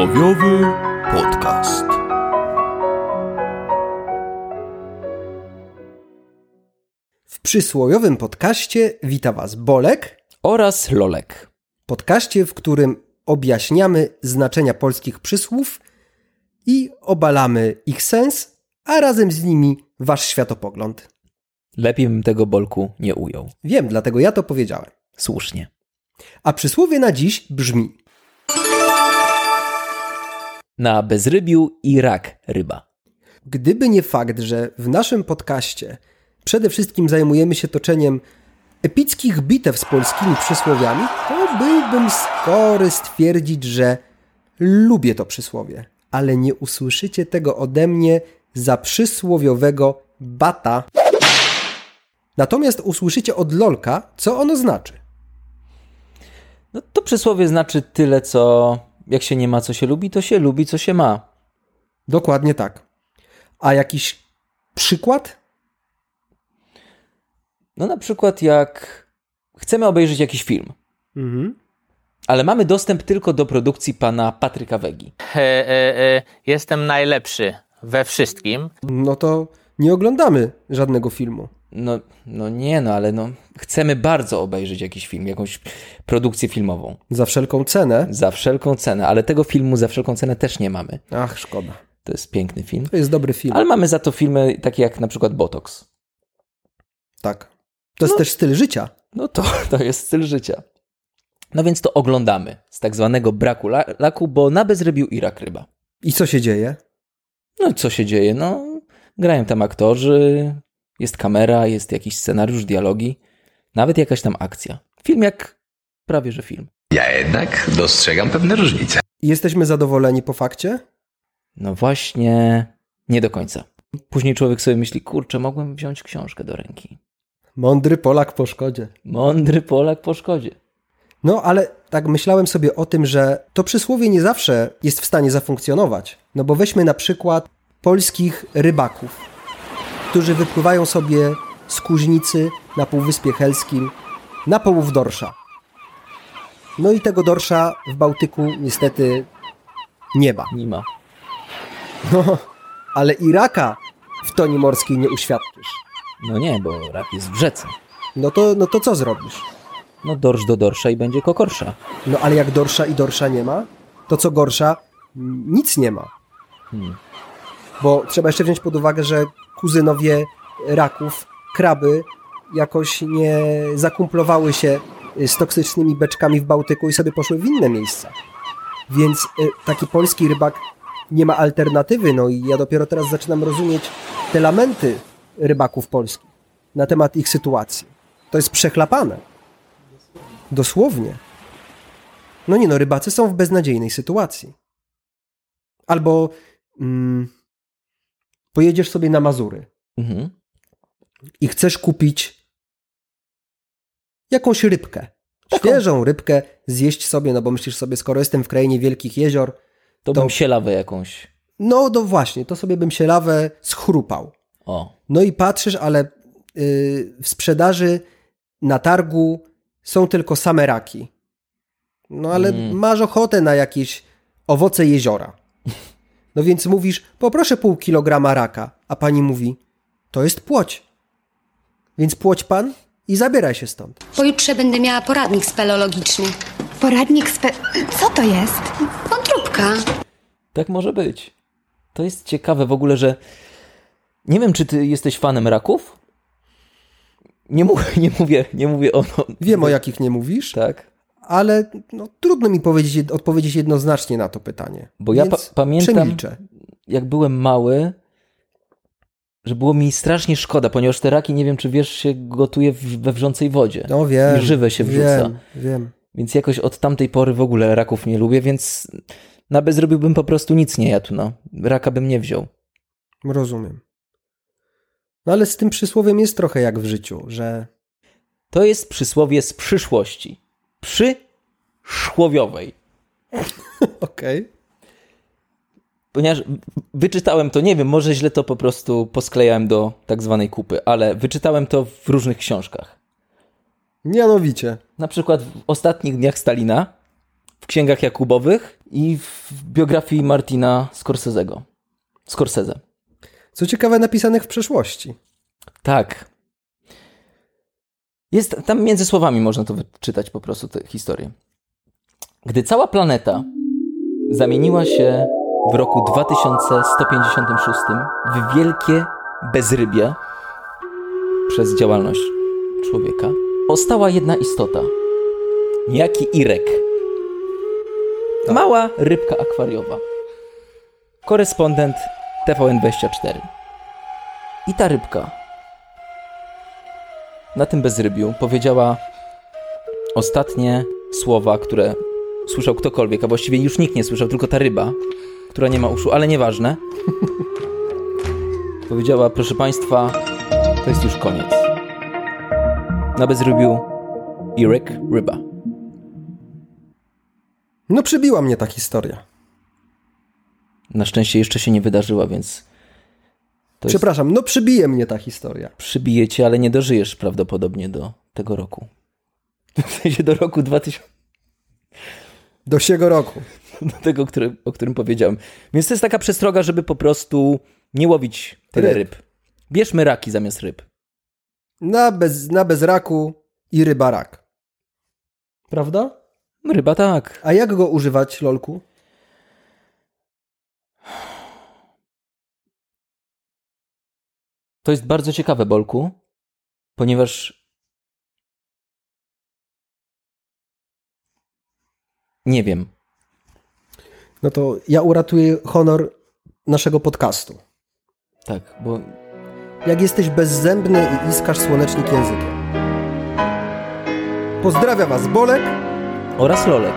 Przysłowiowy podcast. W przysłowiowym podcaście wita Was Bolek, oraz Lolek. podcaście, w którym objaśniamy znaczenia polskich przysłów i obalamy ich sens, a razem z nimi Wasz światopogląd. Lepiej bym tego bolku nie ujął. Wiem, dlatego ja to powiedziałem. Słusznie. A przysłowie na dziś brzmi: Na bezrybiu i rak ryba. Gdyby nie fakt, że w naszym podcaście przede wszystkim zajmujemy się toczeniem epickich bitew z polskimi przysłowiami, to byłbym skory stwierdzić, że lubię to przysłowie, ale nie usłyszycie tego ode mnie za przysłowiowego bata. Natomiast usłyszycie od Lolka, co ono znaczy. No to przysłowie znaczy tyle, co jak się nie ma, co się lubi, to się lubi, co się ma. Dokładnie tak. A jakiś przykład? No na przykład jak chcemy obejrzeć jakiś film, Mhm. ale mamy dostęp tylko do produkcji pana Patryka Wegi. e, e, e, jestem najlepszy we wszystkim. No to nie oglądamy żadnego filmu. No, no nie, no ale no, chcemy bardzo obejrzeć jakiś film, jakąś produkcję filmową. Za wszelką cenę. Za wszelką cenę, ale tego filmu za wszelką cenę też nie mamy. Ach, szkoda. To jest piękny film. To jest dobry film. Ale mamy za to filmy takie jak na przykład Botox. Tak. To jest też styl życia. No to, to jest styl życia. No więc to oglądamy z tak zwanego braku la- laku, bo na bezrybiu i rak ryba. I co się dzieje? No i co się dzieje? No, grają tam aktorzy, jest kamera, jest jakiś scenariusz, dialogi, nawet jakaś tam akcja. Film jak prawie że film. Ja jednak dostrzegam pewne różnice. Jesteśmy zadowoleni po fakcie? No właśnie, nie do końca. Później człowiek sobie myśli, kurczę, mogłem wziąć książkę do ręki. Mądry Polak po szkodzie. Mądry Polak po szkodzie. No, ale tak myślałem sobie o tym, że to przysłowie nie zawsze jest w stanie zafunkcjonować. No bo weźmy na przykład polskich rybaków, którzy wypływają sobie z Kuźnicy na Półwyspie Helskim na połów dorsza. No i tego dorsza w Bałtyku niestety nie ma. Nie ma. No, ale Iraka w toni morskiej nie uświadczysz. No nie, bo rak jest w rzece. No to, no to co zrobisz? No dorsz do dorsza i będzie kokorsza. No ale jak dorsza i dorsza nie ma, to co gorsza, nic nie ma. Bo trzeba jeszcze wziąć pod uwagę, że kuzynowie raków, kraby jakoś nie zakumplowały się y, z toksycznymi beczkami w Bałtyku i sobie poszły w inne miejsca. Więc y, taki polski rybak nie ma alternatywy, no i ja dopiero teraz zaczynam rozumieć te lamenty rybaków polskich na temat ich sytuacji. To jest przechlapane. Dosłownie. No nie no, rybacy są w beznadziejnej sytuacji. Albo mm, pojedziesz sobie na Mazury Mhm. i chcesz kupić jakąś rybkę. Świeżą rybkę zjeść sobie, no bo myślisz sobie, skoro jestem w krainie wielkich jezior, To, To- bym sielawę jakąś. no to właśnie, to sobie bym się lawę schrupał. O, No i patrzysz, ale yy, w sprzedaży na targu są tylko same raki. No ale masz ochotę na jakieś owoce jeziora. No więc mówisz, poproszę pół kilograma raka, a pani mówi, to jest płoć. Więc płoć pan i zabieraj się stąd. Pojutrze będę miała poradnik speleologiczny. Poradnik spe... Co to jest? Wątróbka. tak może być. To jest ciekawe w ogóle, że nie wiem, czy ty jesteś fanem raków? Nie, mu- nie mówię, nie mówię o... No, Wiem, o jakich nie mówisz, Tak. Ale no, trudno mi powiedzieć, odpowiedzieć jednoznacznie na to pytanie. Bo ja pa- pamiętam- Przemilczę. Jak byłem mały, że było mi strasznie szkoda, ponieważ te raki, nie wiem, czy wiesz, się gotuje we wrzącej wodzie. No wiem. I żywe się wrzuca. Wiem, wiem. Więc jakoś od tamtej pory w ogóle raków nie lubię, więc na bezrobiu bym po prostu nic nie jadł, no. Raka bym nie wziął. Rozumiem. No ale z tym przysłowiem jest trochę jak w życiu, że To jest przysłowie z przyszłości. Przyszłowiowej. okej. Ponieważ wyczytałem to, nie wiem, może źle to po prostu posklejałem do tak zwanej kupy, ale wyczytałem to w różnych książkach. Mianowicie. Na przykład w ostatnich dniach Stalina w księgach Jakubowych i w biografii Martina Scorsese'ego. Scorsese. Co ciekawe, napisanych w przeszłości. Tak. Jest tam między słowami można to wyczytać po prostu tę historię. Gdy cała planeta zamieniła się w roku 2156 w wielkie bezrybie przez działalność człowieka, powstała jedna istota. Niejaki Irek. Mała rybka akwariowa. Korespondent TVN24. I ta rybka na tym bezrybiu powiedziała ostatnie słowa, które słyszał ktokolwiek, a właściwie już nikt nie słyszał, tylko ta ryba, która nie ma uszu, ale nieważne. powiedziała, proszę Państwa, to jest już koniec. Na bezrybiu Irek ryba. No przybiła mnie ta historia. Na szczęście jeszcze się nie wydarzyła, więc jest, Przepraszam, no przybije mnie ta historia. przybije cię, ale nie dożyjesz prawdopodobnie do tego roku. W sensie do roku 2000. Do siego roku. do tego, który, o którym powiedziałem. Więc to jest taka przestroga, żeby po prostu nie łowić tyle Ryb. ryb. Bierzmy raki zamiast ryb. Na bez, na bez raku i ryba rak. Prawda? Ryba tak. A jak go używać, lolku? To jest bardzo ciekawe, Bolku, ponieważ nie wiem. No to ja uratuję honor naszego podcastu. Tak, bo Jak jesteś bezzębny i iskasz słonecznik językiem. Pozdrawia was Bolek oraz Lolek.